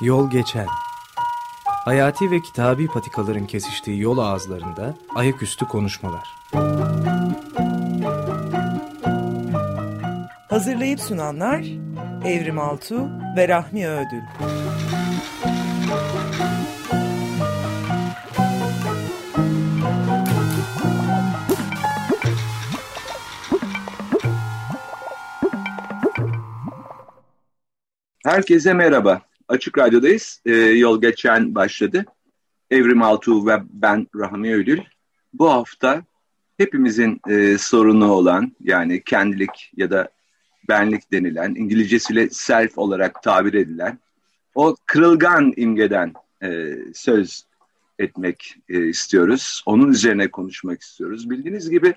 Yol geçen. Hayati ve kitabi patikaların kesiştiği yol ağızlarında ayaküstü konuşmalar. Hazırlayıp sunanlar Evrim Altu ve Rahmi Ödül. Herkese merhaba. Açık Radyo'dayız. Ee, yol geçen başladı. Evrim Altuğ ve ben Rahmi Ödül. Bu hafta hepimizin e, sorunu olan yani kendilik ya da benlik denilen, İngilizcesiyle self olarak tabir edilen o kırılgan imgeden e, söz etmek e, istiyoruz. Onun üzerine konuşmak istiyoruz. Bildiğiniz gibi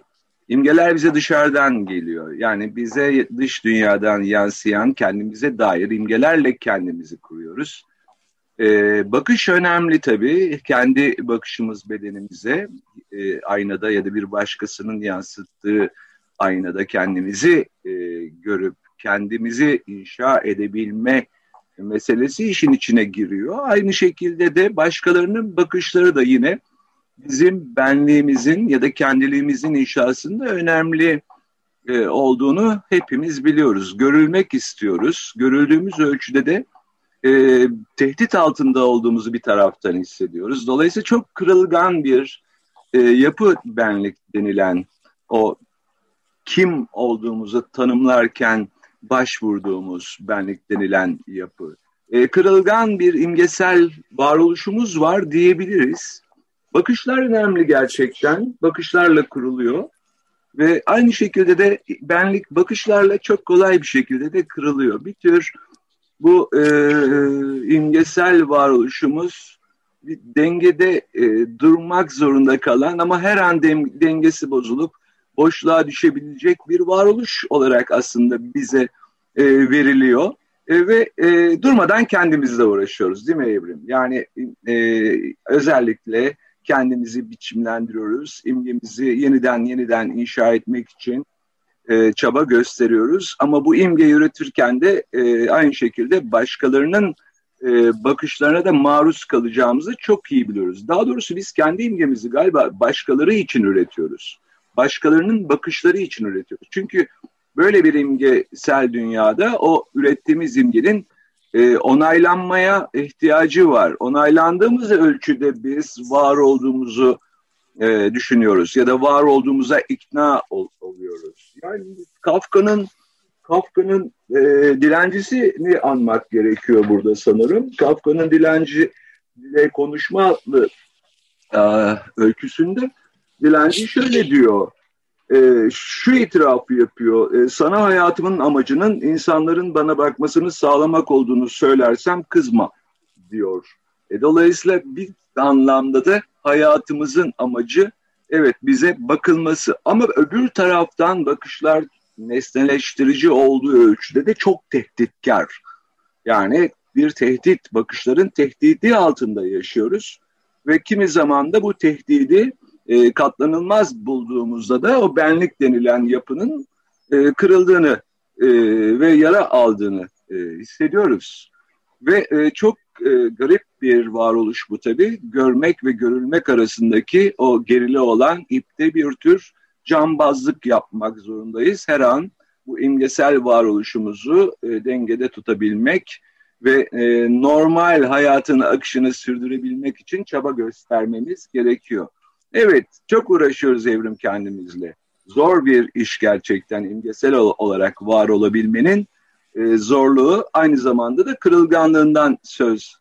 İmgeler bize dışarıdan geliyor. Yani bize dış dünyadan yansıyan kendimize dair imgelerle kendimizi kuruyoruz. Ee, bakış önemli tabii. Kendi bakışımız bedenimize, e, aynada ya da bir başkasının yansıttığı aynada kendimizi e, görüp kendimizi inşa edebilme meselesi işin içine giriyor. Aynı şekilde de başkalarının bakışları da yine bizim benliğimizin ya da kendiliğimizin inşasında önemli e, olduğunu hepimiz biliyoruz. Görülmek istiyoruz. Görüldüğümüz ölçüde de e, tehdit altında olduğumuzu bir taraftan hissediyoruz. Dolayısıyla çok kırılgan bir e, yapı benlik denilen o kim olduğumuzu tanımlarken başvurduğumuz benlik denilen yapı. E, kırılgan bir imgesel varoluşumuz var diyebiliriz. Bakışlar önemli gerçekten. Bakışlarla kuruluyor. Ve aynı şekilde de benlik bakışlarla çok kolay bir şekilde de kırılıyor. Bir tür bu e, imgesel varoluşumuz bir dengede e, durmak zorunda kalan ama her an dengesi bozulup boşluğa düşebilecek bir varoluş olarak aslında bize e, veriliyor. E, ve e, durmadan kendimizle uğraşıyoruz değil mi Evrim? Yani e, özellikle kendimizi biçimlendiriyoruz. İmgemizi yeniden yeniden inşa etmek için e, çaba gösteriyoruz. Ama bu imgeyi üretirken de e, aynı şekilde başkalarının e, bakışlarına da maruz kalacağımızı çok iyi biliyoruz. Daha doğrusu biz kendi imgemizi galiba başkaları için üretiyoruz. Başkalarının bakışları için üretiyoruz. Çünkü böyle bir imgesel dünyada o ürettiğimiz imgenin e, onaylanmaya ihtiyacı var. Onaylandığımız ölçüde biz var olduğumuzu e, düşünüyoruz ya da var olduğumuza ikna ol, oluyoruz. Yani Kafka'nın Kafka'nın e, dilencisini anmak gerekiyor burada sanırım. Kafka'nın dilenciyle konuşmalı e, öyküsünde dilenci şöyle diyor e, şu itirafı yapıyor. E, sana hayatımın amacının insanların bana bakmasını sağlamak olduğunu söylersem kızma diyor. E, dolayısıyla bir anlamda da hayatımızın amacı evet bize bakılması ama öbür taraftan bakışlar nesneleştirici olduğu ölçüde de çok tehditkar. Yani bir tehdit, bakışların tehdidi altında yaşıyoruz ve kimi zaman da bu tehdidi e, katlanılmaz bulduğumuzda da o benlik denilen yapının e, kırıldığını e, ve yara aldığını e, hissediyoruz. Ve e, çok e, garip bir varoluş bu tabii. Görmek ve görülmek arasındaki o gerili olan ipte bir tür cambazlık yapmak zorundayız. Her an bu imgesel varoluşumuzu e, dengede tutabilmek ve e, normal hayatın akışını sürdürebilmek için çaba göstermemiz gerekiyor. Evet, çok uğraşıyoruz evrim kendimizle. Zor bir iş gerçekten imgesel olarak var olabilmenin e, zorluğu aynı zamanda da kırılganlığından söz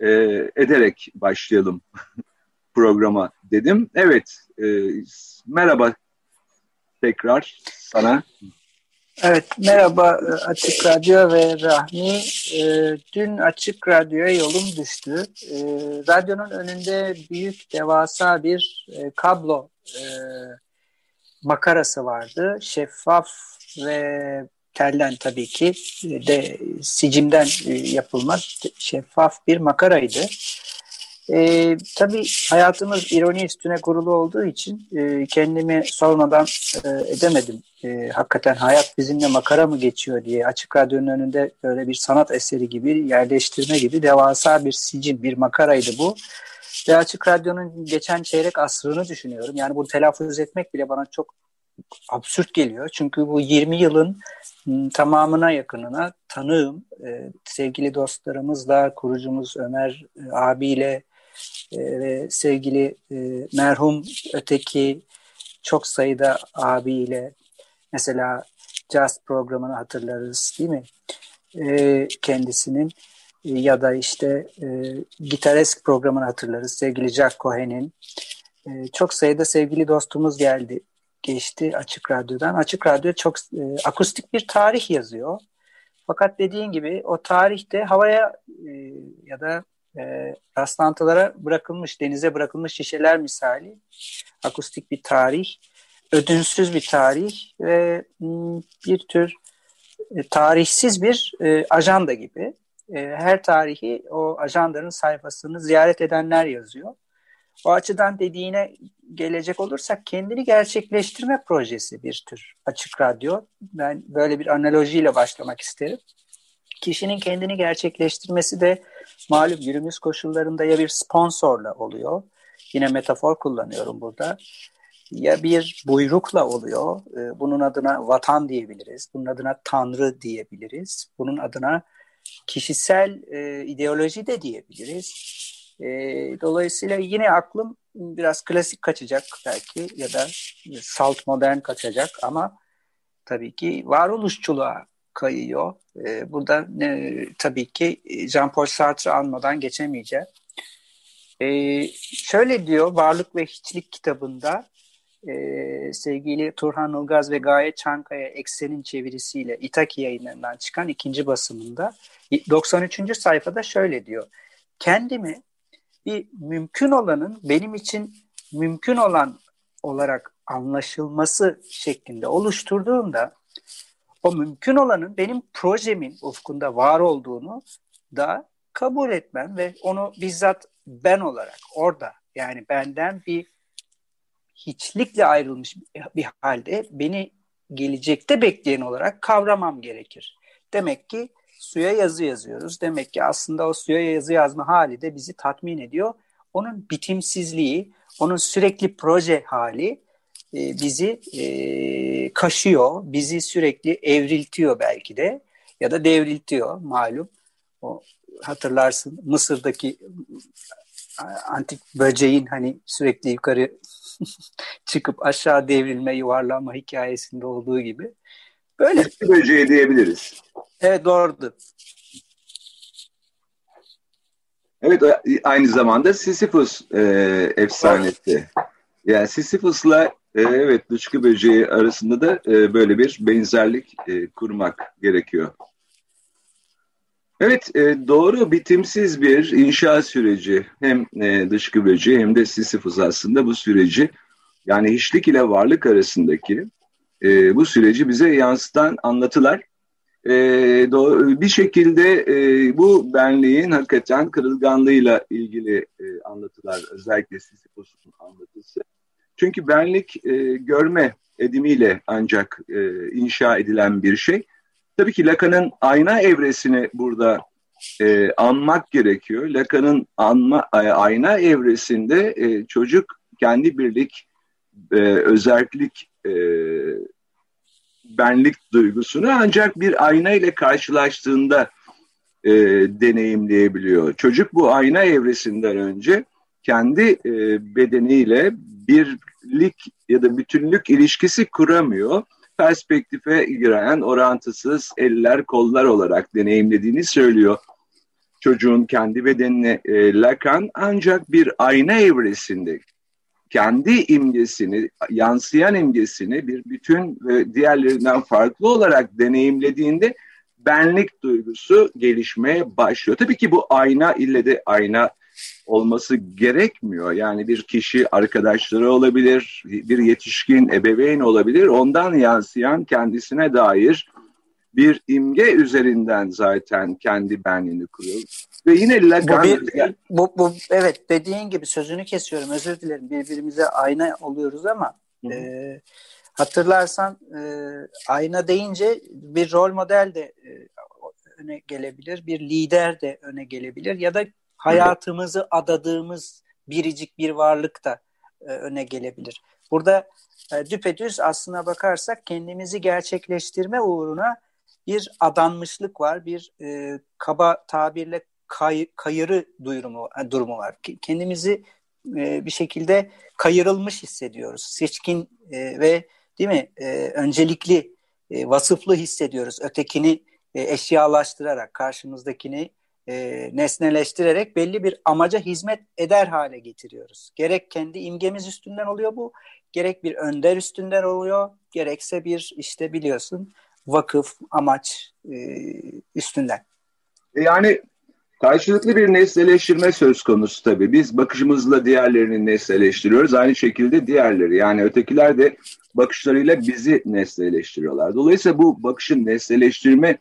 e, ederek başlayalım programa dedim. Evet, e, merhaba tekrar sana. Evet, merhaba e, Açık Radyo ve Rahmi. E, dün Açık Radyo'ya yolum düştü. E, radyonun önünde büyük, devasa bir kablo makarası vardı. Şeffaf ve telden tabii ki de sicimden yapılma şeffaf bir makaraydı. E, tabii hayatımız ironi üstüne kurulu olduğu için e, kendimi sormadan e, edemedim. E, hakikaten hayat bizimle makara mı geçiyor diye açık radyonun önünde böyle bir sanat eseri gibi yerleştirme gibi devasa bir sicim, bir makaraydı bu. Ve açık radyonun geçen çeyrek asrını düşünüyorum. Yani bunu telaffuz etmek bile bana çok absürt geliyor. Çünkü bu 20 yılın tamamına yakınına tanığım. E, sevgili dostlarımızla, kurucumuz Ömer e, abiyle e, ve sevgili e, merhum öteki çok sayıda abiyle mesela Jazz programını hatırlarız değil mi? E, kendisinin ya da işte e, Gitaresk programını hatırlarız sevgili Jack Cohen'in. E, çok sayıda sevgili dostumuz geldi geçti Açık Radyo'dan. Açık Radyo çok e, akustik bir tarih yazıyor. Fakat dediğin gibi o tarihte havaya e, ya da e, rastlantılara bırakılmış, denize bırakılmış şişeler misali akustik bir tarih, ödünsüz bir tarih ve m, bir tür e, tarihsiz bir e, ajanda gibi. E, her tarihi o ajandanın sayfasını ziyaret edenler yazıyor. O açıdan dediğine gelecek olursak kendini gerçekleştirme projesi bir tür açık radyo. Ben böyle bir analojiyle başlamak isterim. Kişinin kendini gerçekleştirmesi de malum günümüz koşullarında ya bir sponsorla oluyor. Yine metafor kullanıyorum burada. Ya bir buyrukla oluyor. Ee, bunun adına vatan diyebiliriz. Bunun adına tanrı diyebiliriz. Bunun adına kişisel e, ideoloji de diyebiliriz e, dolayısıyla yine aklım biraz klasik kaçacak belki ya da salt modern kaçacak ama tabii ki varoluşçuluğa kayıyor. E, burada e, tabii ki Jean-Paul Sartre almadan geçemeyeceğim. E, şöyle diyor Varlık ve Hiçlik kitabında e, sevgili Turhan Ilgaz ve Gaye Çankaya Eksen'in çevirisiyle İtaki yayınlarından çıkan ikinci basımında 93. sayfada şöyle diyor. Kendimi bir mümkün olanın benim için mümkün olan olarak anlaşılması şeklinde oluşturduğumda o mümkün olanın benim projemin ufkunda var olduğunu da kabul etmem ve onu bizzat ben olarak orada yani benden bir hiçlikle ayrılmış bir halde beni gelecekte bekleyen olarak kavramam gerekir. Demek ki suya yazı yazıyoruz. Demek ki aslında o suya yazı yazma hali de bizi tatmin ediyor. Onun bitimsizliği, onun sürekli proje hali e, bizi e, kaşıyor, bizi sürekli evriltiyor belki de ya da devriltiyor malum. O hatırlarsın Mısır'daki antik böceğin hani sürekli yukarı çıkıp aşağı devrilme, yuvarlanma hikayesinde olduğu gibi. Böyle. Böceği diyebiliriz. Evet doğrudur. Evet aynı zamanda Sisyphus e, efsanesi. Yani Sisyphus'la e, evet dışkı böceği arasında da e, böyle bir benzerlik e, kurmak gerekiyor. Evet doğru bitimsiz bir inşa süreci hem dışkı böceği hem de Sisyphus aslında bu süreci yani hiçlik ile varlık arasındaki bu süreci bize yansıtan anlatılar e, bir şekilde e, bu benliğin hakikaten kırılganlığıyla ilgili e, anlatılar özellikle Sisyphos'un anlatısı. Çünkü benlik e, görme edimiyle ancak e, inşa edilen bir şey. Tabii ki Lacan'ın ayna evresini burada e, anmak gerekiyor. Lacan'ın anma, ayna evresinde e, çocuk kendi birlik, e, özellik e, benlik duygusunu ancak bir ayna ile karşılaştığında e, deneyimleyebiliyor. Çocuk bu ayna evresinden önce kendi e, bedeniyle birlik ya da bütünlük ilişkisi kuramıyor. Perspektife giren orantısız eller kollar olarak deneyimlediğini söylüyor. Çocuğun kendi bedenine e, Lacan ancak bir ayna evresinde kendi imgesini, yansıyan imgesini bir bütün ve diğerlerinden farklı olarak deneyimlediğinde benlik duygusu gelişmeye başlıyor. Tabii ki bu ayna ille de ayna olması gerekmiyor. Yani bir kişi arkadaşları olabilir, bir yetişkin ebeveyn olabilir. Ondan yansıyan kendisine dair bir imge üzerinden zaten kendi benliğini kuruyor. Ve yine Lacan... Bu, bir, bu, bu, evet dediğin gibi sözünü kesiyorum özür dilerim birbirimize ayna oluyoruz ama e, hatırlarsan e, ayna deyince bir rol model de e, öne gelebilir, bir lider de öne gelebilir ya da hayatımızı adadığımız biricik bir varlık da e, öne gelebilir. Burada e, düpedüz aslına bakarsak kendimizi gerçekleştirme uğruna bir adanmışlık var, bir e, kaba tabirle kay, kayırı duyurumu, e, durumu var. Kendimizi e, bir şekilde kayırılmış hissediyoruz. Seçkin e, ve değil mi e, öncelikli, e, vasıflı hissediyoruz. Ötekini e, eşyalaştırarak, karşımızdakini e, nesneleştirerek belli bir amaca hizmet eder hale getiriyoruz. Gerek kendi imgemiz üstünden oluyor bu, gerek bir önder üstünden oluyor, gerekse bir işte biliyorsun vakıf, amaç e, üstünden. E, yani karşılıklı bir nesneleştirme söz konusu tabii. Biz bakışımızla diğerlerini nesneleştiriyoruz. Aynı şekilde diğerleri yani ötekiler de bakışlarıyla bizi nesneleştiriyorlar. Dolayısıyla bu bakışın nesneleştirme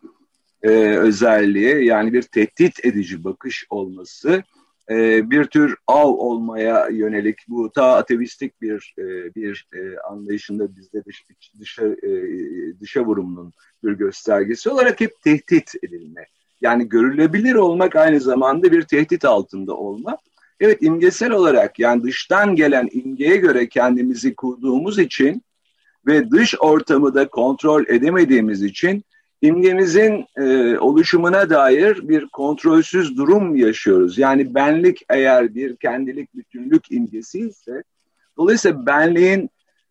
e, özelliği yani bir tehdit edici bakış olması e, bir tür av olmaya yönelik bu ta ateistik bir e, bir e, anlayışında bizde dış, dışa, e, dışa vurumunun bir göstergesi olarak hep tehdit edilme. Yani görülebilir olmak aynı zamanda bir tehdit altında olma. Evet imgesel olarak yani dıştan gelen imgeye göre kendimizi kurduğumuz için ve dış ortamı da kontrol edemediğimiz için imgemizin e, oluşumuna dair bir kontrolsüz durum yaşıyoruz. Yani benlik eğer bir kendilik bütünlük imgesi ise dolayısıyla benliğin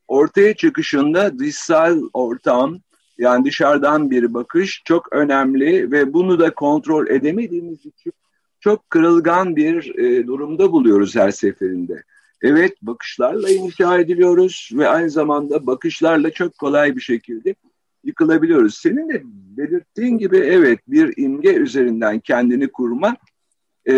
ortaya çıkışında dışsal ortam yani dışarıdan bir bakış çok önemli ve bunu da kontrol edemediğimiz için çok kırılgan bir e, durumda buluyoruz her seferinde. Evet bakışlarla inşa ediliyoruz ve aynı zamanda bakışlarla çok kolay bir şekilde yıkılabiliyoruz. Senin de belirttiğin gibi evet bir imge üzerinden kendini kurma e,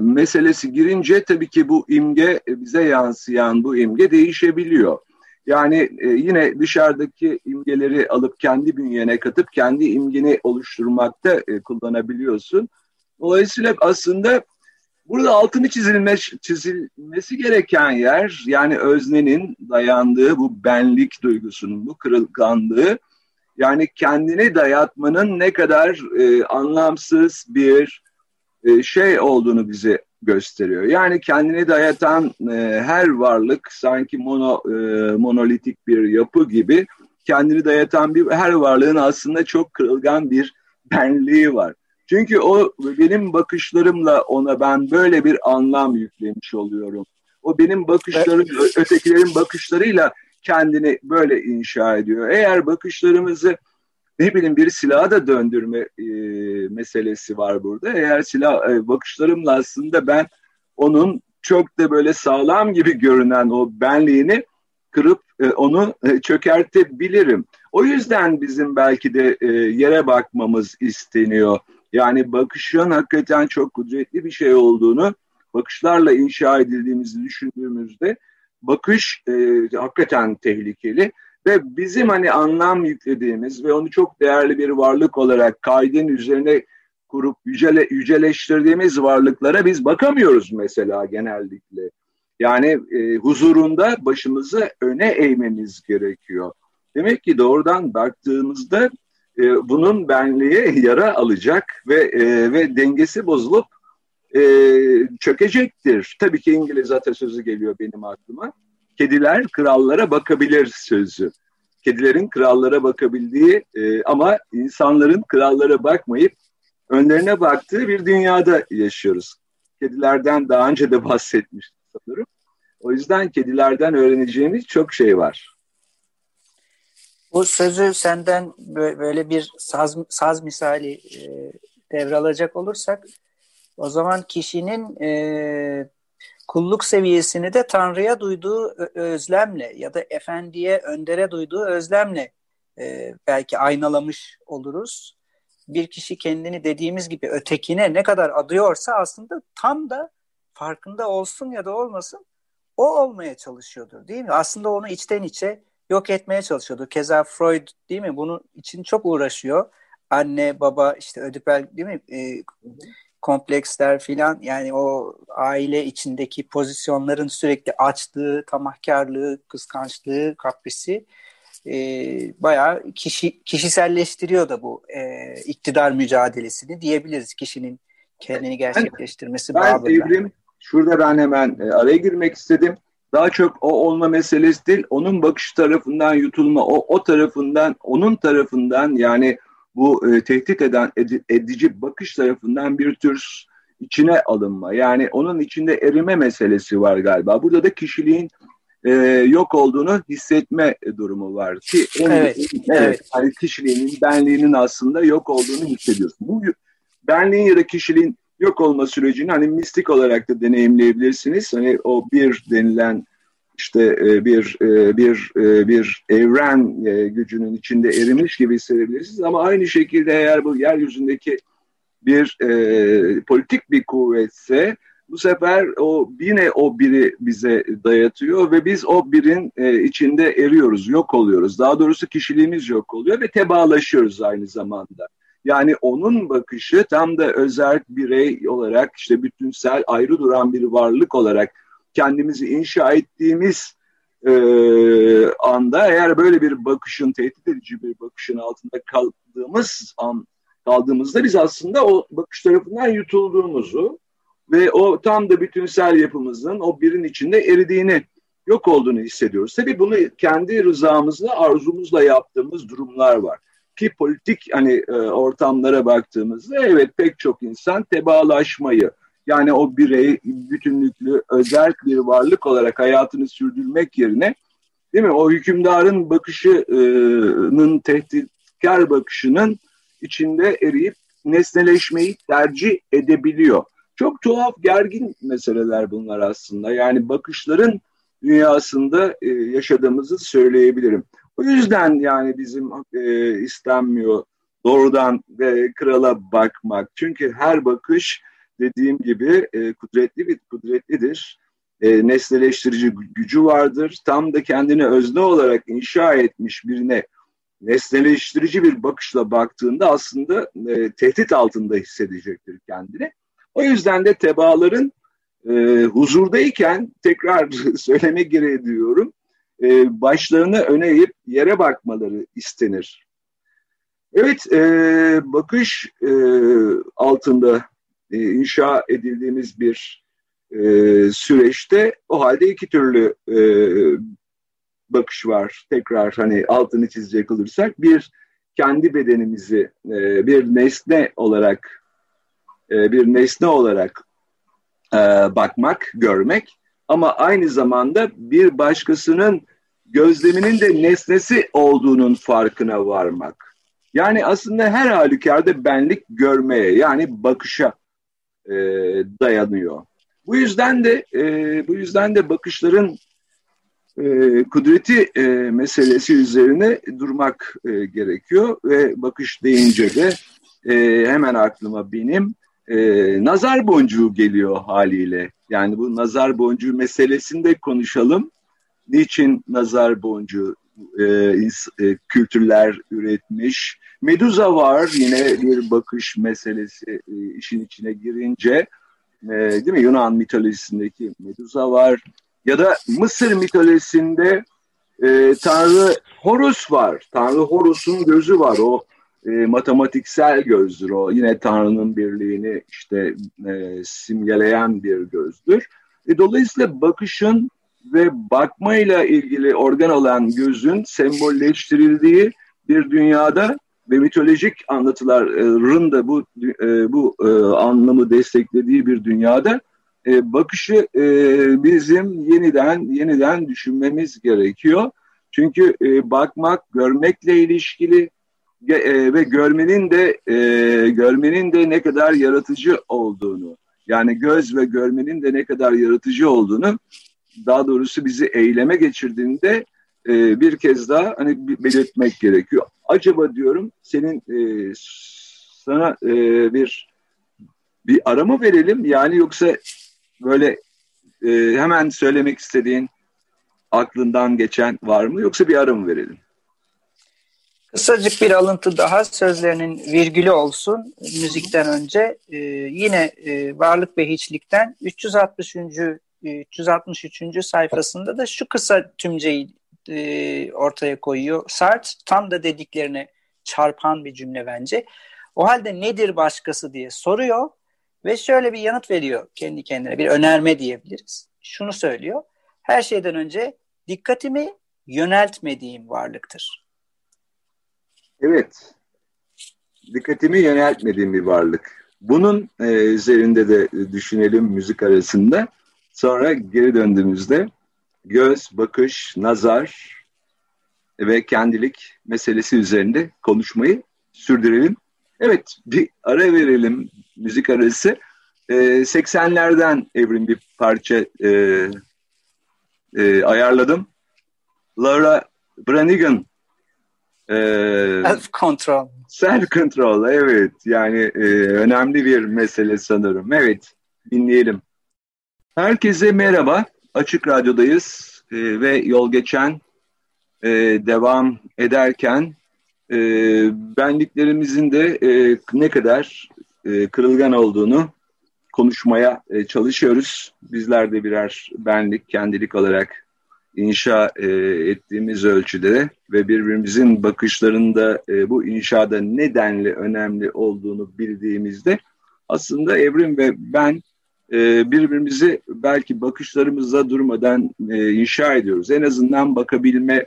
meselesi girince tabii ki bu imge bize yansıyan bu imge değişebiliyor. Yani e, yine dışarıdaki imgeleri alıp kendi bünyene katıp kendi imgeni oluşturmakta e, kullanabiliyorsun. Dolayısıyla aslında burada altını çizilme, çizilmesi gereken yer yani öznenin dayandığı bu benlik duygusunun, bu kırılganlığı yani kendini dayatmanın ne kadar e, anlamsız bir e, şey olduğunu bize gösteriyor. Yani kendini dayatan e, her varlık sanki mono e, monolitik bir yapı gibi kendini dayatan bir her varlığın aslında çok kırılgan bir benliği var. Çünkü o benim bakışlarımla ona ben böyle bir anlam yüklemiş oluyorum. O benim bakışlarım ötekilerin bakışlarıyla kendini böyle inşa ediyor. Eğer bakışlarımızı ne bileyim bir silaha da döndürme e, meselesi var burada. Eğer silah e, bakışlarımla aslında ben onun çok da böyle sağlam gibi görünen o benliğini kırıp e, onu e, çökertebilirim. O yüzden bizim belki de e, yere bakmamız isteniyor. Yani bakışın hakikaten çok kudretli bir şey olduğunu bakışlarla inşa edildiğimizi düşündüğümüzde bakış e, hakikaten tehlikeli ve bizim hani anlam yüklediğimiz ve onu çok değerli bir varlık olarak kaydın üzerine kurup yücele, yüceleştirdiğimiz varlıklara biz bakamıyoruz mesela genellikle. Yani e, huzurunda başımızı öne eğmemiz gerekiyor. Demek ki doğrudan baktığımızda e, bunun benliğe yara alacak ve e, ve dengesi bozulup e, çökecektir. Tabii ki İngiliz atasözü geliyor benim aklıma. Kediler krallara bakabilir sözü. Kedilerin krallara bakabildiği e, ama insanların krallara bakmayıp önlerine baktığı bir dünyada yaşıyoruz. Kedilerden daha önce de bahsetmiştim sanırım. O yüzden kedilerden öğreneceğimiz çok şey var. Bu sözü senden böyle bir saz, saz misali e, devralacak olursak o zaman kişinin e, kulluk seviyesini de Tanrı'ya duyduğu özlemle ya da efendiye, öndere duyduğu özlemle e, belki aynalamış oluruz. Bir kişi kendini dediğimiz gibi ötekine ne kadar adıyorsa aslında tam da farkında olsun ya da olmasın o olmaya çalışıyordur değil mi? Aslında onu içten içe yok etmeye çalışıyordu. Keza Freud değil mi? Bunun için çok uğraşıyor. Anne, baba, işte ödipel değil mi? E, kompleksler filan yani o aile içindeki pozisyonların sürekli açlığı, tamahkarlığı, kıskançlığı, kaprisi e, bayağı kişi, kişiselleştiriyor da bu e, iktidar mücadelesini diyebiliriz kişinin kendini gerçekleştirmesi ben, ben Evrim, şurada ben hemen e, araya girmek istedim. Daha çok o olma meselesi değil, onun bakış tarafından yutulma, o, o tarafından, onun tarafından yani bu e, tehdit eden ed, edici bakış tarafından bir tür içine alınma. Yani onun içinde erime meselesi var galiba. Burada da kişiliğin e, yok olduğunu hissetme durumu var ki en, evet, evet, evet. Hani kişiliğinin, benliğinin aslında yok olduğunu hissediyorsun. Bu benliğin ya da kişiliğin yok olma sürecini hani mistik olarak da deneyimleyebilirsiniz. Hani o bir denilen işte e, bir e, bir e, bir evren gücünün içinde erimiş gibi hissedebilirsiniz ama aynı şekilde eğer bu yeryüzündeki bir e, politik bir kuvvetse bu sefer o yine o biri bize dayatıyor ve biz o birin e, içinde eriyoruz, yok oluyoruz. Daha doğrusu kişiliğimiz yok oluyor ve tebaalaşıyoruz aynı zamanda. Yani onun bakışı tam da özel birey olarak işte bütünsel ayrı duran bir varlık olarak kendimizi inşa ettiğimiz e, anda eğer böyle bir bakışın tehdit edici bir bakışın altında kaldığımız an kaldığımızda biz aslında o bakış tarafından yutulduğumuzu ve o tam da bütünsel yapımızın o birin içinde eridiğini yok olduğunu hissediyoruz. Tabii bunu kendi rızamızla, arzumuzla yaptığımız durumlar var. Ki politik hani e, ortamlara baktığımızda evet pek çok insan tebaalaşmayı, yani o birey bütünlüklü özel bir varlık olarak hayatını sürdürmek yerine değil mi o hükümdarın bakışının tehditkar bakışının içinde eriyip nesneleşmeyi tercih edebiliyor. Çok tuhaf gergin meseleler bunlar aslında. Yani bakışların dünyasında e, yaşadığımızı söyleyebilirim. O yüzden yani bizim e, istenmiyor doğrudan e, krala bakmak. Çünkü her bakış dediğim gibi e, kudretli bir kudretlidir. E, nesneleştirici gücü vardır. Tam da kendini özne olarak inşa etmiş birine nesneleştirici bir bakışla baktığında aslında e, tehdit altında hissedecektir kendini. O yüzden de tebaaların e, huzurdayken tekrar söyleme gereği diyorum e, başlarını öne eğip yere bakmaları istenir. Evet, e, bakış e, altında e, inşa edildiğimiz bir e, süreçte o halde iki türlü e, bakış var. Tekrar hani altını çizecek olursak bir kendi bedenimizi e, bir nesne olarak e, bir nesne olarak e, bakmak, görmek ama aynı zamanda bir başkasının gözleminin de nesnesi olduğunun farkına varmak. Yani aslında her halükarda benlik görmeye yani bakışa e, dayanıyor. Bu yüzden de e, bu yüzden de bakışların e, kudreti e, meselesi üzerine durmak e, gerekiyor ve bakış deyince de e, hemen aklıma benim e, nazar boncuğu geliyor haliyle. Yani bu nazar boncuğu meselesini de konuşalım. Niçin nazar boncuğu e, e, kültürler üretmiş? Medusa var yine bir bakış meselesi e, işin içine girince. E, değil mi? Yunan mitolojisindeki Medusa var. Ya da Mısır mitolojisinde e, Tanrı Horus var. Tanrı Horus'un gözü var. O e, matematiksel gözdür o. Yine Tanrı'nın birliğini işte e, simgeleyen bir gözdür. E, dolayısıyla bakışın ve bakmayla ilgili organ olan gözün sembolleştirildiği bir dünyada ve mitolojik anlatıların da bu e, bu e, anlamı desteklediği bir dünyada e, bakışı e, bizim yeniden yeniden düşünmemiz gerekiyor. Çünkü e, bakmak görmekle ilişkili e, ve görmenin de e, görmenin de ne kadar yaratıcı olduğunu yani göz ve görmenin de ne kadar yaratıcı olduğunu daha doğrusu bizi eyleme geçirdiğinde e, bir kez daha hani belirtmek gerekiyor. Acaba diyorum senin e, sana e, bir bir arama verelim yani yoksa böyle e, hemen söylemek istediğin aklından geçen var mı yoksa bir ara mı verelim? Kısacık bir alıntı daha sözlerinin virgülü olsun müzikten önce. Ee, yine e, Varlık ve Hiçlik'ten 360. 363. sayfasında da şu kısa tümceyi e, ortaya koyuyor. Sartre tam da dediklerine çarpan bir cümle bence. O halde nedir başkası diye soruyor ve şöyle bir yanıt veriyor kendi kendine. Bir önerme diyebiliriz. Şunu söylüyor. Her şeyden önce dikkatimi yöneltmediğim varlıktır. Evet. Dikkatimi yöneltmediğim bir varlık. Bunun e, üzerinde de düşünelim müzik arasında. Sonra geri döndüğümüzde göz, bakış, nazar ve kendilik meselesi üzerinde konuşmayı sürdürelim. Evet, bir ara verelim müzik arası. Ee, 80'lerden Evrim bir parça e, e, ayarladım. Laura Branigan e, Self Control. Self Control, evet. Yani e, önemli bir mesele sanırım. Evet, dinleyelim. Herkese merhaba. Açık Radyo'dayız e, ve yol geçen e, devam ederken e, benliklerimizin de e, ne kadar e, kırılgan olduğunu konuşmaya e, çalışıyoruz. Bizler de birer benlik, kendilik olarak inşa e, ettiğimiz ölçüde ve birbirimizin bakışlarında e, bu inşada nedenli önemli olduğunu bildiğimizde aslında Evrim ve ben e, birbirimizi belki bakışlarımızla durmadan e, inşa ediyoruz. En azından bakabilme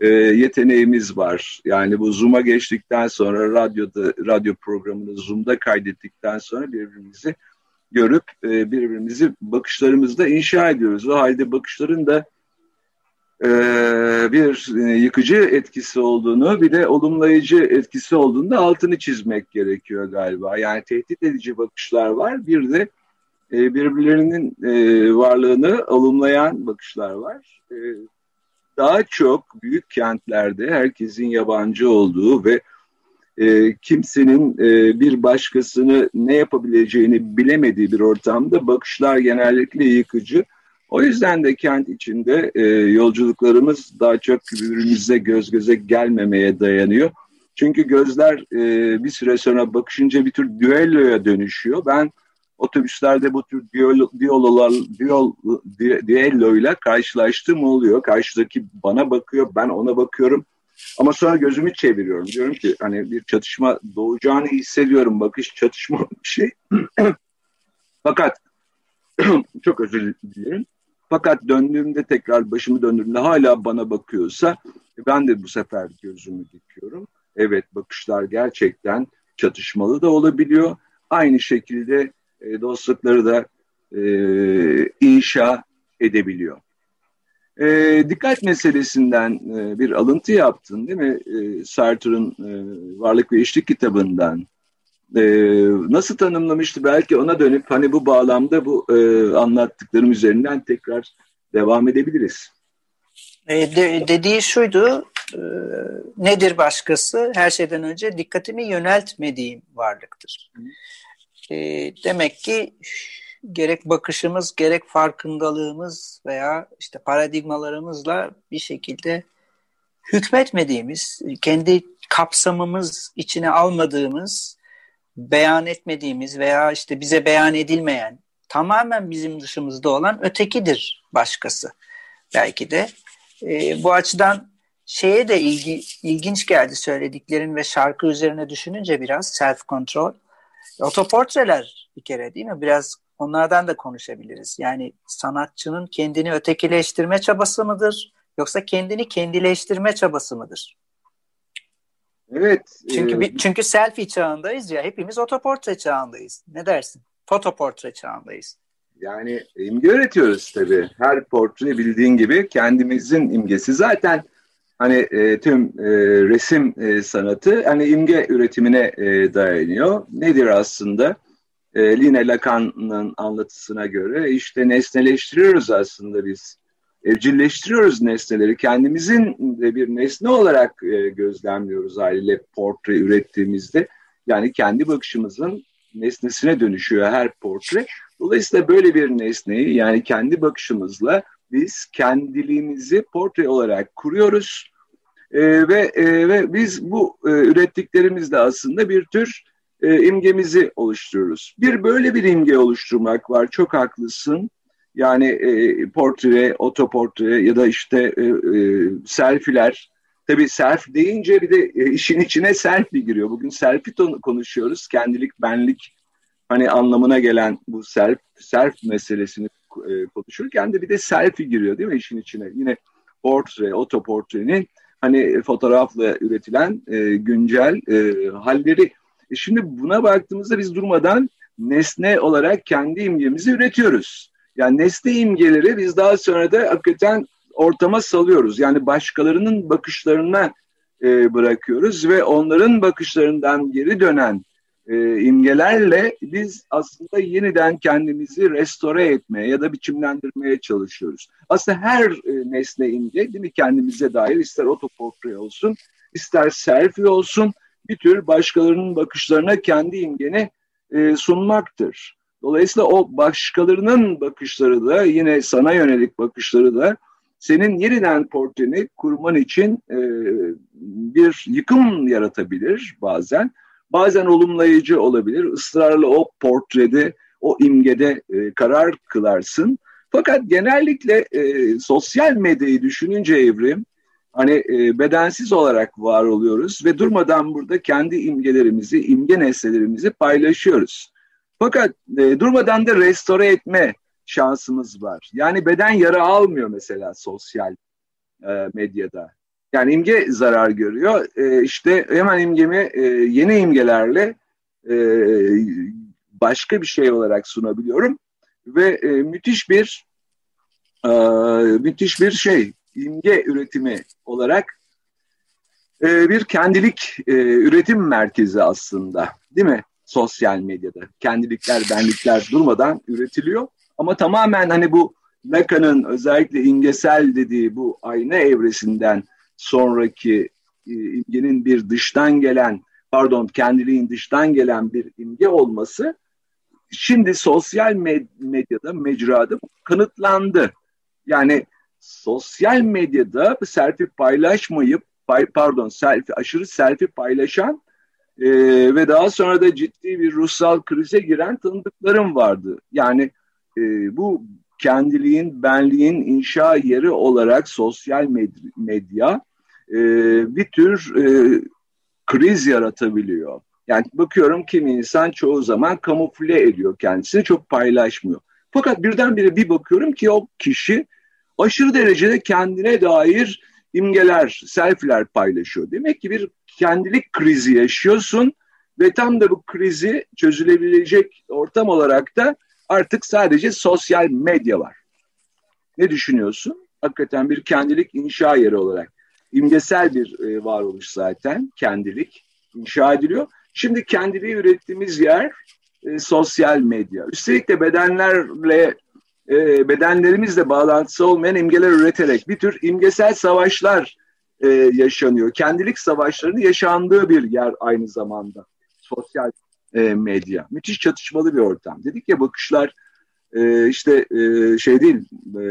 e, yeteneğimiz var. Yani bu Zoom'a geçtikten sonra radyoda radyo programını Zoom'da kaydettikten sonra birbirimizi görüp birbirimizi bakışlarımızda inşa ediyoruz. O halde bakışların da bir yıkıcı etkisi olduğunu bir de olumlayıcı etkisi olduğunu da altını çizmek gerekiyor galiba. Yani tehdit edici bakışlar var bir de e, birbirlerinin e, varlığını olumlayan bakışlar var. E, daha çok büyük kentlerde herkesin yabancı olduğu ve kimsenin bir başkasını ne yapabileceğini bilemediği bir ortamda bakışlar genellikle yıkıcı. O yüzden de kent içinde yolculuklarımız daha çok birbirimize göz göze gelmemeye dayanıyor. Çünkü gözler bir süre sonra bakışınca bir tür düelloya dönüşüyor. Ben otobüslerde bu tür diyalolar, diyol, diyalloyla karşılaştığım oluyor. Karşıdaki bana bakıyor, ben ona bakıyorum. Ama sonra gözümü çeviriyorum. Diyorum ki hani bir çatışma doğacağını hissediyorum. Bakış çatışma bir şey. Fakat çok özür dilerim. Fakat döndüğümde tekrar başımı döndüğümde hala bana bakıyorsa ben de bu sefer gözümü dikiyorum. Evet bakışlar gerçekten çatışmalı da olabiliyor. Aynı şekilde e, dostlukları da e, inşa edebiliyor. E, dikkat meselesinden e, bir alıntı yaptın değil mi? E, Sartre'ın e, Varlık ve İşlik kitabından. E, nasıl tanımlamıştı? Belki ona dönüp hani bu bağlamda bu e, anlattıklarım üzerinden tekrar devam edebiliriz. E, de, dediği şuydu, e, nedir başkası? Her şeyden önce dikkatimi yöneltmediğim varlıktır. Hı. E, demek ki gerek bakışımız gerek farkındalığımız veya işte paradigmalarımızla bir şekilde hükmetmediğimiz, kendi kapsamımız içine almadığımız, beyan etmediğimiz veya işte bize beyan edilmeyen, tamamen bizim dışımızda olan ötekidir başkası. Belki de e, bu açıdan şeye de ilgi, ilginç geldi söylediklerin ve şarkı üzerine düşününce biraz self control. Otoportreler bir kere değil mi? Biraz onlardan da konuşabiliriz. Yani sanatçının kendini ötekileştirme çabası mıdır? Yoksa kendini kendileştirme çabası mıdır? Evet. Çünkü e... çünkü selfie çağındayız ya. Hepimiz otoportre çağındayız. Ne dersin? Fotoportre çağındayız. Yani imge üretiyoruz tabii. Her portre bildiğin gibi kendimizin imgesi. Zaten hani e, tüm e, resim e, sanatı hani imge üretimine e, dayanıyor. Nedir aslında? E, Line Lacan'ın anlatısına göre işte nesneleştiriyoruz aslında biz. Evcilleştiriyoruz nesneleri. Kendimizin de bir nesne olarak e, gözlemliyoruz haliyle portre ürettiğimizde. Yani kendi bakışımızın nesnesine dönüşüyor her portre. Dolayısıyla böyle bir nesneyi yani kendi bakışımızla biz kendiliğimizi portre olarak kuruyoruz e, ve e, ve biz bu e, ürettiklerimizle aslında bir tür e, imgemizi oluşturuyoruz. Bir böyle bir imge oluşturmak var. Çok haklısın. Yani e, portre, otoportre ya da işte e, e, selfiler. Tabii self deyince bir de e, işin içine selfie giriyor. Bugün selfie konuşuyoruz. Kendilik, benlik hani anlamına gelen bu self, self meselesini e, konuşurken de bir de selfie giriyor değil mi işin içine? Yine portre, otoportrenin hani fotoğrafla üretilen e, güncel e, halleri. E şimdi buna baktığımızda biz durmadan nesne olarak kendi imgemizi üretiyoruz. Yani nesne imgeleri biz daha sonra da hakikaten ortama salıyoruz. Yani başkalarının bakışlarına e, bırakıyoruz ve onların bakışlarından geri dönen e, imgelerle biz aslında yeniden kendimizi restore etmeye ya da biçimlendirmeye çalışıyoruz. Aslında her e, nesne imge değil mi kendimize dair ister otoportre olsun ister selfie olsun bir tür başkalarının bakışlarına kendi imgeni e, sunmaktır. Dolayısıyla o başkalarının bakışları da yine sana yönelik bakışları da senin yeniden portreni kurman için e, bir yıkım yaratabilir bazen. Bazen olumlayıcı olabilir. Israrla o portrede, o imgede e, karar kılarsın. Fakat genellikle e, sosyal medyayı düşününce evrim, hani e, bedensiz olarak var oluyoruz ve durmadan burada kendi imgelerimizi, imge nesnelerimizi paylaşıyoruz. Fakat e, durmadan da restore etme şansımız var. Yani beden yara almıyor mesela sosyal e, medyada. Yani imge zarar görüyor. E, işte hemen imgemi e, yeni imgelerle e, başka bir şey olarak sunabiliyorum ve e, müthiş bir e, müthiş bir şey imge üretimi olarak e, bir kendilik e, üretim merkezi aslında değil mi? Sosyal medyada kendilikler, benlikler durmadan üretiliyor ama tamamen hani bu Lacan'ın özellikle imgesel dediği bu ayna evresinden sonraki e, imgenin bir dıştan gelen pardon kendiliğin dıştan gelen bir imge olması şimdi sosyal medyada mecrada kanıtlandı. Yani sosyal medyada selfie paylaşmayıp pardon selfie aşırı selfie paylaşan e, ve daha sonra da ciddi bir ruhsal krize giren tanıdıklarım vardı. Yani e, bu kendiliğin, benliğin inşa yeri olarak sosyal medya e, bir tür e, kriz yaratabiliyor. Yani bakıyorum kimi insan çoğu zaman kamufle ediyor kendisini, çok paylaşmıyor. Fakat birdenbire bir bakıyorum ki o kişi aşırı derecede kendine dair imgeler, selfiler paylaşıyor. Demek ki bir kendilik krizi yaşıyorsun ve tam da bu krizi çözülebilecek ortam olarak da artık sadece sosyal medya var. Ne düşünüyorsun? Hakikaten bir kendilik inşa yeri olarak. imgesel bir e, varoluş zaten kendilik inşa ediliyor. Şimdi kendiliği ürettiğimiz yer e, sosyal medya. Üstelik de bedenlerle e, bedenlerimizle bağlantısı olmayan imgeler üreterek bir tür imgesel savaşlar e, yaşanıyor. Kendilik savaşlarının yaşandığı bir yer aynı zamanda sosyal e, medya. Müthiş çatışmalı bir ortam. Dedik ya bakışlar e, işte e, şey değil, e,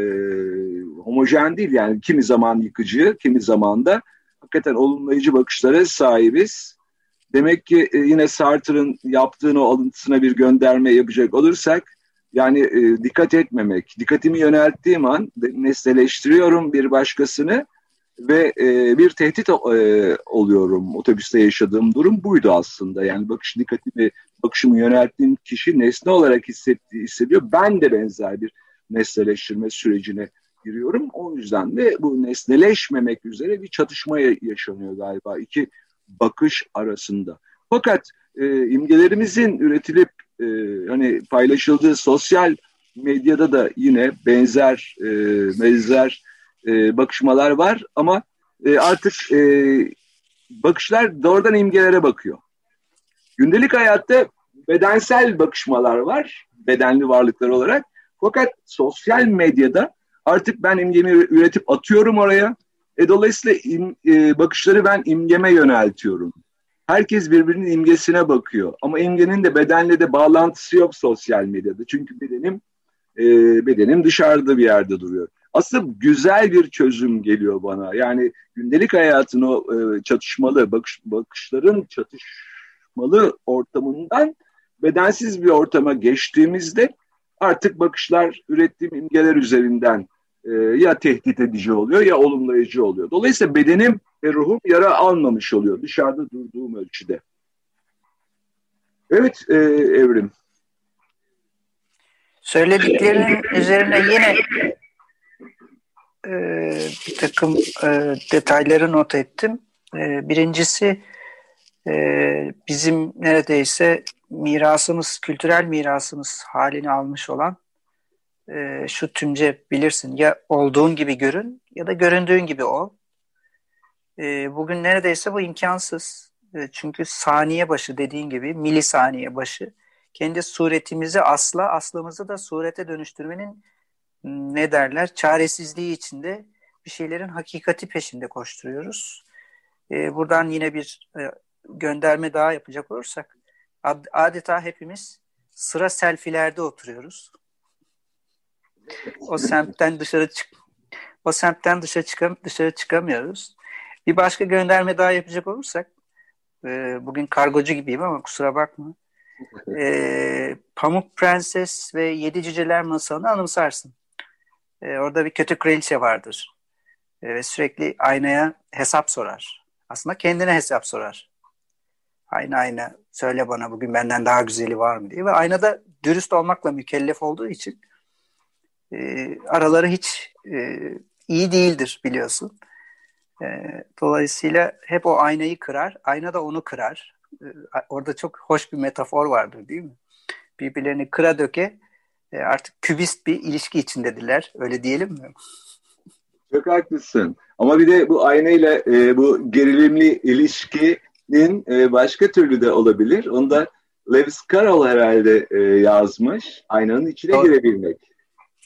homojen değil yani kimi zaman yıkıcı, kimi zaman da hakikaten olumlayıcı bakışlara sahibiz. Demek ki e, yine Sartre'ın yaptığını alıntısına bir gönderme yapacak olursak yani e, dikkat etmemek, dikkatimi yönelttiğim an nesneleştiriyorum bir başkasını ve e, bir tehdit e, oluyorum. Otobüste yaşadığım durum buydu aslında. Yani bakış dikkatimi, bakışımı yönelttiğim kişi nesne olarak hissettiği, hissediyor. Ben de benzer bir nesneleştirme sürecine giriyorum. O yüzden de bu nesneleşmemek üzere bir çatışma yaşanıyor galiba iki bakış arasında. Fakat e, imgelerimizin üretilip e, hani paylaşıldığı sosyal medyada da yine benzer e, benzer e, bakışmalar var ama e, artık e, bakışlar doğrudan imgelere bakıyor. Gündelik hayatta bedensel bakışmalar var, bedenli varlıklar olarak. Fakat sosyal medyada artık ben imgemi üretip atıyorum oraya. E, dolayısıyla im, e, bakışları ben imgeme yöneltiyorum. Herkes birbirinin imgesine bakıyor. Ama imgenin de bedenle de bağlantısı yok sosyal medyada. Çünkü bedenim e, bedenim dışarıda bir yerde duruyor. Aslında güzel bir çözüm geliyor bana. Yani gündelik hayatın o e, çatışmalı bakış, bakışların çatışmalı ortamından bedensiz bir ortama geçtiğimizde artık bakışlar ürettiğim imgeler üzerinden e, ya tehdit edici oluyor ya olumlayıcı oluyor. Dolayısıyla bedenim ve ruhum yara almamış oluyor dışarıda durduğum ölçüde. Evet e, Evrim. Söylediklerinin üzerine yine e, bir takım e, detayları not ettim. E, birincisi e, bizim neredeyse mirasımız, kültürel mirasımız halini almış olan e, şu tümce bilirsin ya olduğun gibi görün ya da göründüğün gibi ol. E, bugün neredeyse bu imkansız. E, çünkü saniye başı dediğin gibi milisaniye başı kendi suretimizi asla aslımızı da surete dönüştürmenin ne derler çaresizliği içinde bir şeylerin hakikati peşinde koşturuyoruz. E, buradan yine bir e, gönderme daha yapacak olursak adeta hepimiz sıra selfilerde oturuyoruz. O semtten dışarı çık o semtten dışarı çıkam dışarı çıkamıyoruz. Bir başka gönderme daha yapacak olursak e, bugün kargocu gibiyim ama kusura bakma. E, Pamuk Prenses ve Yedi Cüceler masalını anımsarsın. E, orada bir kötü kraliçe vardır. E, ve sürekli aynaya hesap sorar. Aslında kendine hesap sorar. Ayna ayna söyle bana bugün benden daha güzeli var mı diye. Ve aynada dürüst olmakla mükellef olduğu için e, araları hiç e, iyi değildir biliyorsun. E, dolayısıyla hep o aynayı kırar. Ayna da onu kırar. E, orada çok hoş bir metafor vardır değil mi? Birbirlerini kıra döke e, artık kübist bir ilişki içindediler. Öyle diyelim mi? Çok haklısın. Ama bir de bu aynayla e, bu gerilimli ilişkinin e, başka türlü de olabilir. Onu da Lewis Carroll herhalde e, yazmış. Aynanın içine Doğru. girebilmek.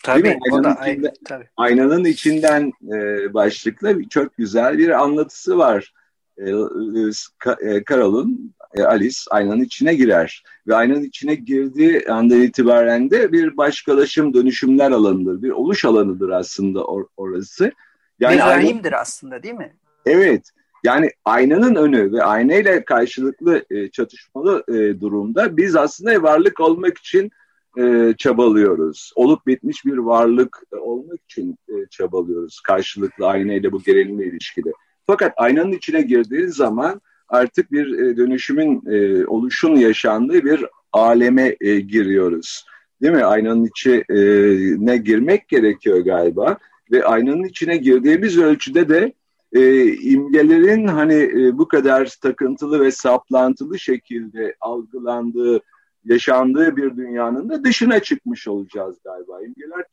Tabii, o da içinde, tabii. Aynanın içinden e, başlıklı çok güzel bir anlatısı var. E, Lewis e, Carroll'un e, Alice aynanın içine girer. Ve aynanın içine girdiği andan itibaren de bir başkalaşım dönüşümler alanıdır. Bir oluş alanıdır aslında or orası. Yani bir rahimdir ayna... aslında değil mi? Evet. Yani aynanın önü ve aynayla karşılıklı e, çatışmalı e, durumda biz aslında varlık olmak için e, çabalıyoruz. Olup bitmiş bir varlık e, olmak için e, çabalıyoruz karşılıklı aynayla bu gerilimli ilişkide. Fakat aynanın içine girdiği zaman artık bir e, dönüşümün e, oluşun yaşandığı bir aleme e, giriyoruz. Değil mi? Aynanın içine girmek gerekiyor galiba. Ve aynanın içine girdiğimiz ölçüde de e, imgelerin hani e, bu kadar takıntılı ve saplantılı şekilde algılandığı, yaşandığı bir dünyanın da dışına çıkmış olacağız galiba. İmgeler,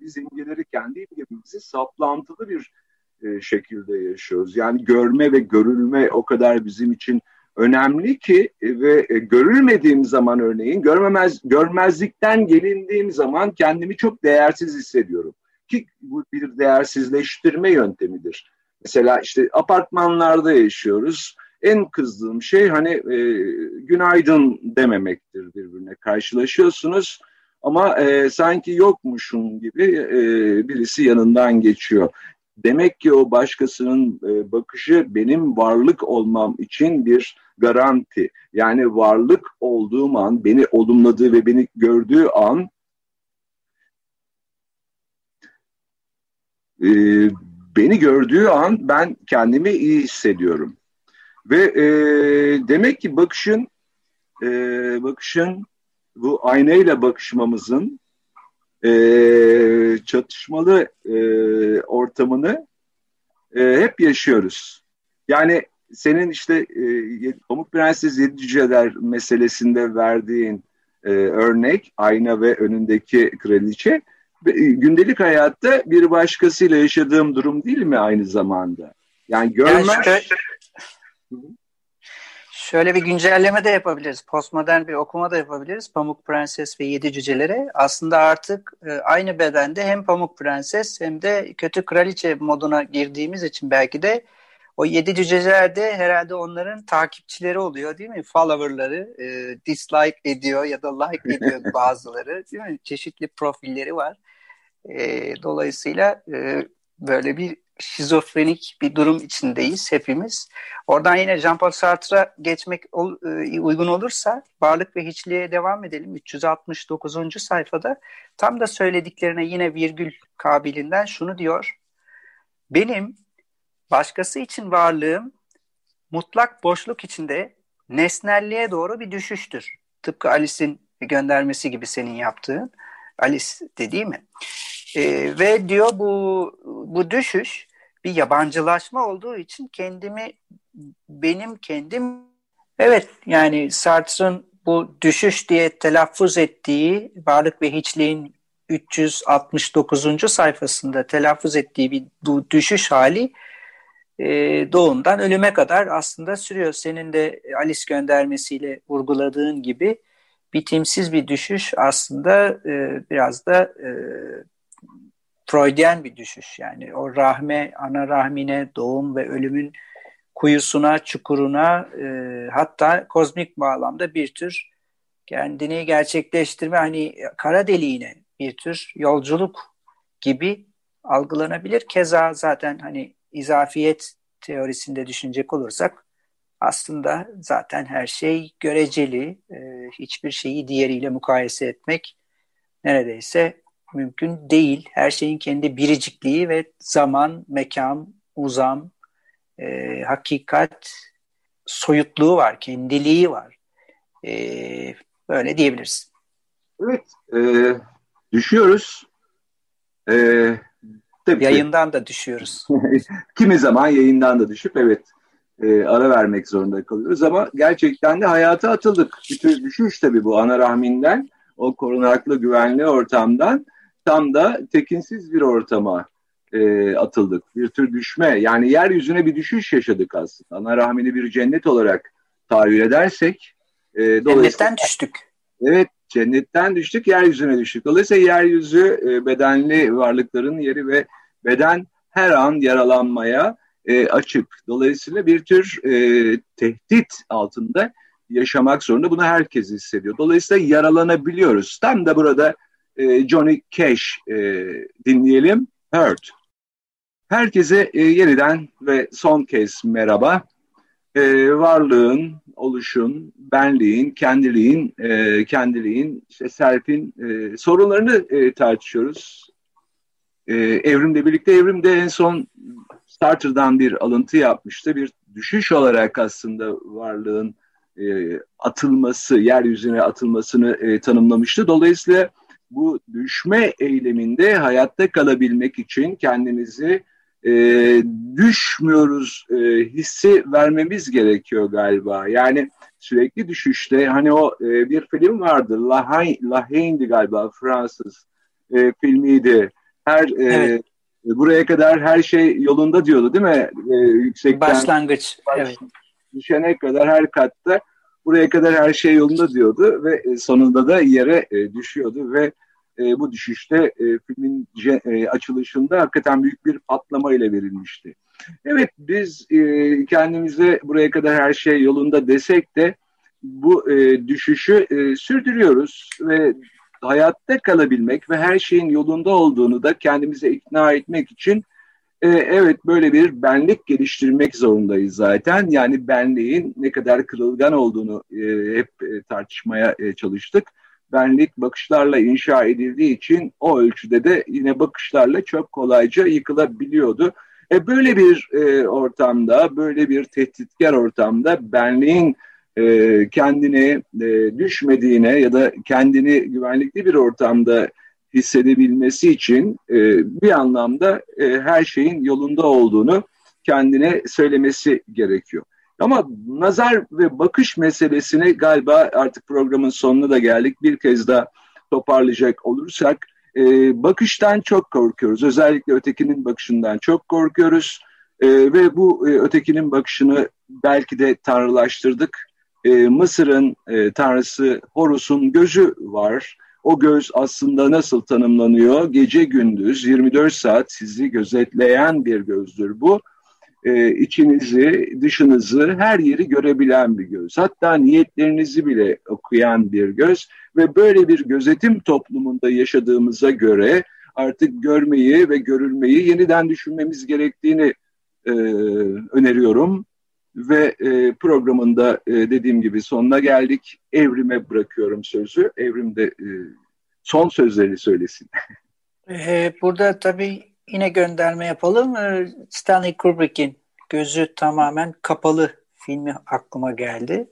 biz imgeleri kendi imgemizi saplantılı bir e, şekilde yaşıyoruz. Yani görme ve görülme o kadar bizim için önemli ki e, ve e, görülmediğim zaman örneğin görmemez görmezlikten gelindiğim zaman kendimi çok değersiz hissediyorum. Ki bu bir değersizleştirme yöntemidir. Mesela işte apartmanlarda yaşıyoruz. En kızdığım şey hani e, günaydın dememektir birbirine. Karşılaşıyorsunuz ama e, sanki yokmuşum gibi e, birisi yanından geçiyor. Demek ki o başkasının e, bakışı benim varlık olmam için bir garanti. Yani varlık olduğum an, beni olumladığı ve beni gördüğü an e, beni gördüğü an ben kendimi iyi hissediyorum. Ve e, demek ki bakışın bakışın bu aynayla bakışmamızın e, çatışmalı e, ortamını e, hep yaşıyoruz. Yani senin işte e, Pamuk Prenses Yedi Cüceler meselesinde verdiğin e, örnek ayna ve önündeki kraliçe e, gündelik hayatta bir başkasıyla yaşadığım durum değil mi aynı zamanda? Yani görmez... Yani şöyle, Şöyle bir güncelleme de yapabiliriz. Postmodern bir okuma da yapabiliriz. Pamuk Prenses ve Yedi Cücelere. Aslında artık e, aynı bedende hem Pamuk Prenses hem de Kötü Kraliçe moduna girdiğimiz için belki de o Yedi Cüceler de herhalde onların takipçileri oluyor değil mi? Followerları, e, dislike ediyor ya da like ediyor bazıları değil mi? Çeşitli profilleri var. E, dolayısıyla e, böyle bir şizofrenik bir durum içindeyiz hepimiz. Oradan yine Jean-Paul Sartre'a geçmek e, uygun olursa varlık ve hiçliğe devam edelim. 369. sayfada tam da söylediklerine yine virgül kabilinden şunu diyor. Benim başkası için varlığım mutlak boşluk içinde nesnelliğe doğru bir düşüştür. Tıpkı Alice'in göndermesi gibi senin yaptığın. Alice de değil mi? E, ve diyor bu bu düşüş bir yabancılaşma olduğu için kendimi benim kendim evet yani Sartre'ın bu düşüş diye telaffuz ettiği varlık ve hiçliğin 369. sayfasında telaffuz ettiği bir bu düşüş hali e, doğumdan ölüme kadar aslında sürüyor. Senin de Alice göndermesiyle vurguladığın gibi bitimsiz bir düşüş aslında e, biraz da Freudian bir düşüş. Yani o rahme, ana rahmine, doğum ve ölümün kuyusuna, çukuruna e, hatta kozmik bağlamda bir tür kendini gerçekleştirme hani kara deliğine bir tür yolculuk gibi algılanabilir. Keza zaten hani izafiyet teorisinde düşünecek olursak aslında zaten her şey göreceli. E, hiçbir şeyi diğeriyle mukayese etmek neredeyse mümkün değil. Her şeyin kendi biricikliği ve zaman, mekan, uzam, e, hakikat, soyutluğu var, kendiliği var. E, böyle diyebiliriz. Evet, e, düşüyoruz. E, tabii Yayından da düşüyoruz. Kimi zaman yayından da düşüp evet e, ara vermek zorunda kalıyoruz ama gerçekten de hayata atıldık. Bir tür düşüş tabii bu ana rahminden, o korunaklı güvenli ortamdan tam da tekinsiz bir ortama e, atıldık. Bir tür düşme yani yeryüzüne bir düşüş yaşadık aslında. Ana rahmini bir cennet olarak tahayyül edersek. E, cennetten düştük. Evet cennetten düştük yeryüzüne düştük. Dolayısıyla yeryüzü e, bedenli varlıkların yeri ve beden her an yaralanmaya e, açık. Dolayısıyla bir tür e, tehdit altında yaşamak zorunda. Bunu herkes hissediyor. Dolayısıyla yaralanabiliyoruz. Tam da burada e, Johnny Cash e, dinleyelim. Hurt. Herkese e, yeniden ve son kez merhaba. E, varlığın, oluşun, benliğin, kendiliğin, e, kendiliğin, işte self'in e, sorunlarını e, tartışıyoruz. E, evrimle birlikte evrimde en son Sartre'dan bir alıntı yapmıştı. Bir düşüş olarak aslında varlığın e, atılması, yeryüzüne atılmasını e, tanımlamıştı. Dolayısıyla bu düşme eyleminde hayatta kalabilmek için kendimizi e, düşmüyoruz e, hissi vermemiz gerekiyor galiba. Yani sürekli düşüşte hani o e, bir film vardı Lahey'ndi galiba Fransız e, filmiydi. Her e, evet. buraya kadar her şey yolunda diyordu değil mi? E, yüksekten başlangıç. Baş, evet. Düşene kadar her katta buraya kadar her şey yolunda diyordu ve e, sonunda da yere e, düşüyordu ve e, bu düşüşte e, filmin e, açılışında hakikaten büyük bir patlama ile verilmişti. Evet biz e, kendimize buraya kadar her şey yolunda desek de bu e, düşüşü e, sürdürüyoruz ve hayatta kalabilmek ve her şeyin yolunda olduğunu da kendimize ikna etmek için e, evet böyle bir benlik geliştirmek zorundayız zaten. Yani benliğin ne kadar kırılgan olduğunu e, hep e, tartışmaya e, çalıştık benlik bakışlarla inşa edildiği için o ölçüde de yine bakışlarla çok kolayca yıkılabiliyordu. E böyle bir e, ortamda, böyle bir tehditkar ortamda benliğin e, kendini e, düşmediğine ya da kendini güvenlikli bir ortamda hissedebilmesi için e, bir anlamda e, her şeyin yolunda olduğunu kendine söylemesi gerekiyor. Ama nazar ve bakış meselesini galiba artık programın sonuna da geldik. Bir kez daha toparlayacak olursak e, bakıştan çok korkuyoruz. Özellikle ötekinin bakışından çok korkuyoruz. E, ve bu e, ötekinin bakışını belki de tanrılaştırdık. E, Mısır'ın e, tanrısı Horus'un gözü var. O göz aslında nasıl tanımlanıyor? Gece gündüz 24 saat sizi gözetleyen bir gözdür bu e, içinizi, dışınızı, her yeri görebilen bir göz. Hatta niyetlerinizi bile okuyan bir göz ve böyle bir gözetim toplumunda yaşadığımıza göre artık görmeyi ve görülmeyi yeniden düşünmemiz gerektiğini e, öneriyorum. Ve e, programında e, dediğim gibi sonuna geldik. Evrime bırakıyorum sözü. Evrim de e, son sözleri söylesin. Ee, burada tabii yine gönderme yapalım. Ee, Stanley Kubrick'in Gözü Tamamen Kapalı filmi aklıma geldi.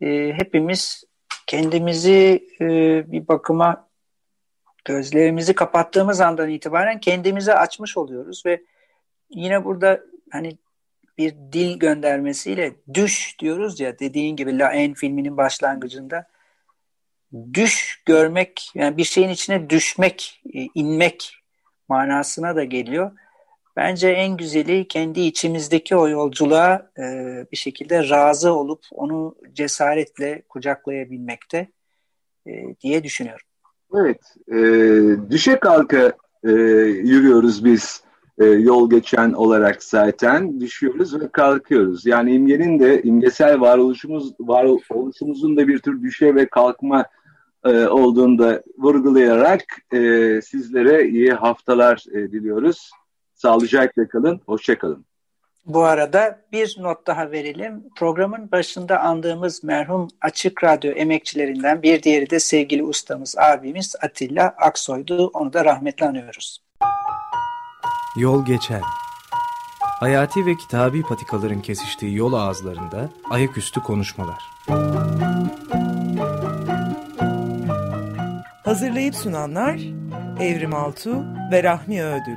Ee, hepimiz kendimizi e, bir bakıma gözlerimizi kapattığımız andan itibaren kendimize açmış oluyoruz ve yine burada hani bir dil göndermesiyle düş diyoruz ya dediğin gibi La En filminin başlangıcında düş görmek yani bir şeyin içine düşmek, e, inmek manasına da geliyor. Bence en güzeli kendi içimizdeki o yolculuğa e, bir şekilde razı olup onu cesaretle kucaklayabilmekte e, diye düşünüyorum. Evet, e, düşe kalka e, yürüyoruz biz e, yol geçen olarak zaten düşüyoruz ve kalkıyoruz. Yani imgenin de imgesel varoluşumuz varoluşumuzun da bir tür düşe ve kalkma e, olduğunu da vurgulayarak e, sizlere iyi haftalar e, diliyoruz. Sağlıcakla kalın, hoşçakalın. Bu arada bir not daha verelim. Programın başında andığımız merhum Açık Radyo emekçilerinden bir diğeri de sevgili ustamız, abimiz Atilla Aksoy'du. Onu da rahmetle anıyoruz. Yol geçen. Hayati ve kitabi patikaların kesiştiği yol ağızlarında ayaküstü konuşmalar. Hazırlayıp sunanlar Evrim Altu ve Rahmi Ödül.